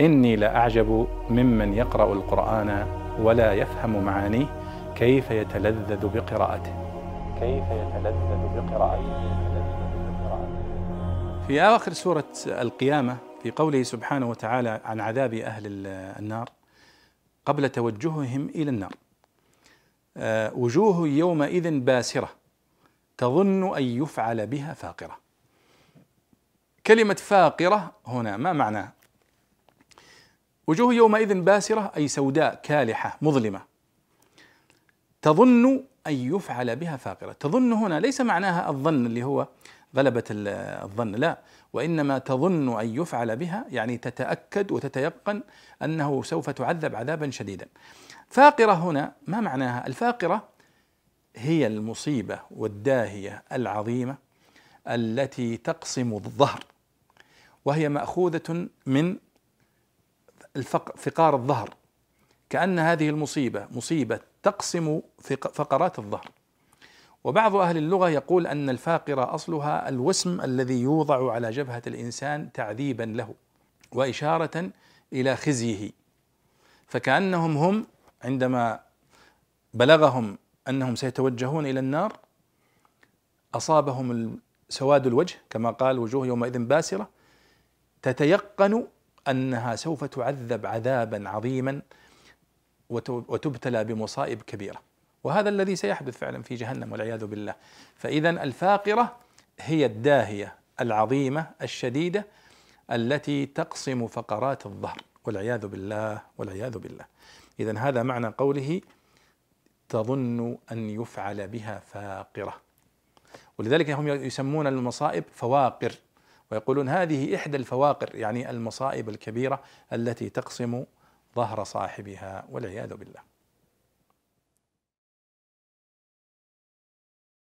إني لأعجب ممن يقرأ القرآن ولا يفهم معانيه كيف يتلذذ بقراءته. كيف يتلذذ بقراءته. في آخر سورة القيامة في قوله سبحانه وتعالى عن عذاب أهل النار قبل توجههم إلى النار. آه، وجوه يومئذ باسرة تظن أن يفعل بها فاقرة. كلمة فاقرة هنا ما معناها وجوه يومئذ باسرة أي سوداء كالحة مظلمة. تظن أن يفعل بها فاقرة. تظن هنا ليس معناها الظن اللي هو غلبة الظن لا. وإنما تظن أن يفعل بها يعني تتأكد وتتيقن أنه سوف تعذب عذابا شديدا. فاقرة هنا ما معناها؟ الفاقرة هي المصيبة والداهية العظيمة التي تقسم الظهر وهي مأخوذة من فقار الظهر. كأن هذه المصيبة مصيبة تقسم فقرات الظهر. وبعض أهل اللغة يقول أن الفاقرة أصلها الوسم الذي يوضع على جبهة الإنسان تعذيبا له وإشارة إلى خزيه. فكأنهم هم عندما بلغهم أنهم سيتوجهون إلى النار أصابهم سواد الوجه كما قال وجوه يومئذ باسرة تتيقن أنها سوف تعذب عذابا عظيما وتبتلى بمصائب كبيرة. وهذا الذي سيحدث فعلا في جهنم والعياذ بالله. فاذا الفاقرة هي الداهية العظيمة الشديدة التي تقسم فقرات الظهر. والعياذ بالله والعياذ بالله. اذا هذا معنى قوله تظن أن يفعل بها فاقرة. ولذلك هم يسمون المصائب فواقر. ويقولون هذه إحدى الفواقر يعني المصائب الكبيرة التي تقسم ظهر صاحبها والعياذ بالله.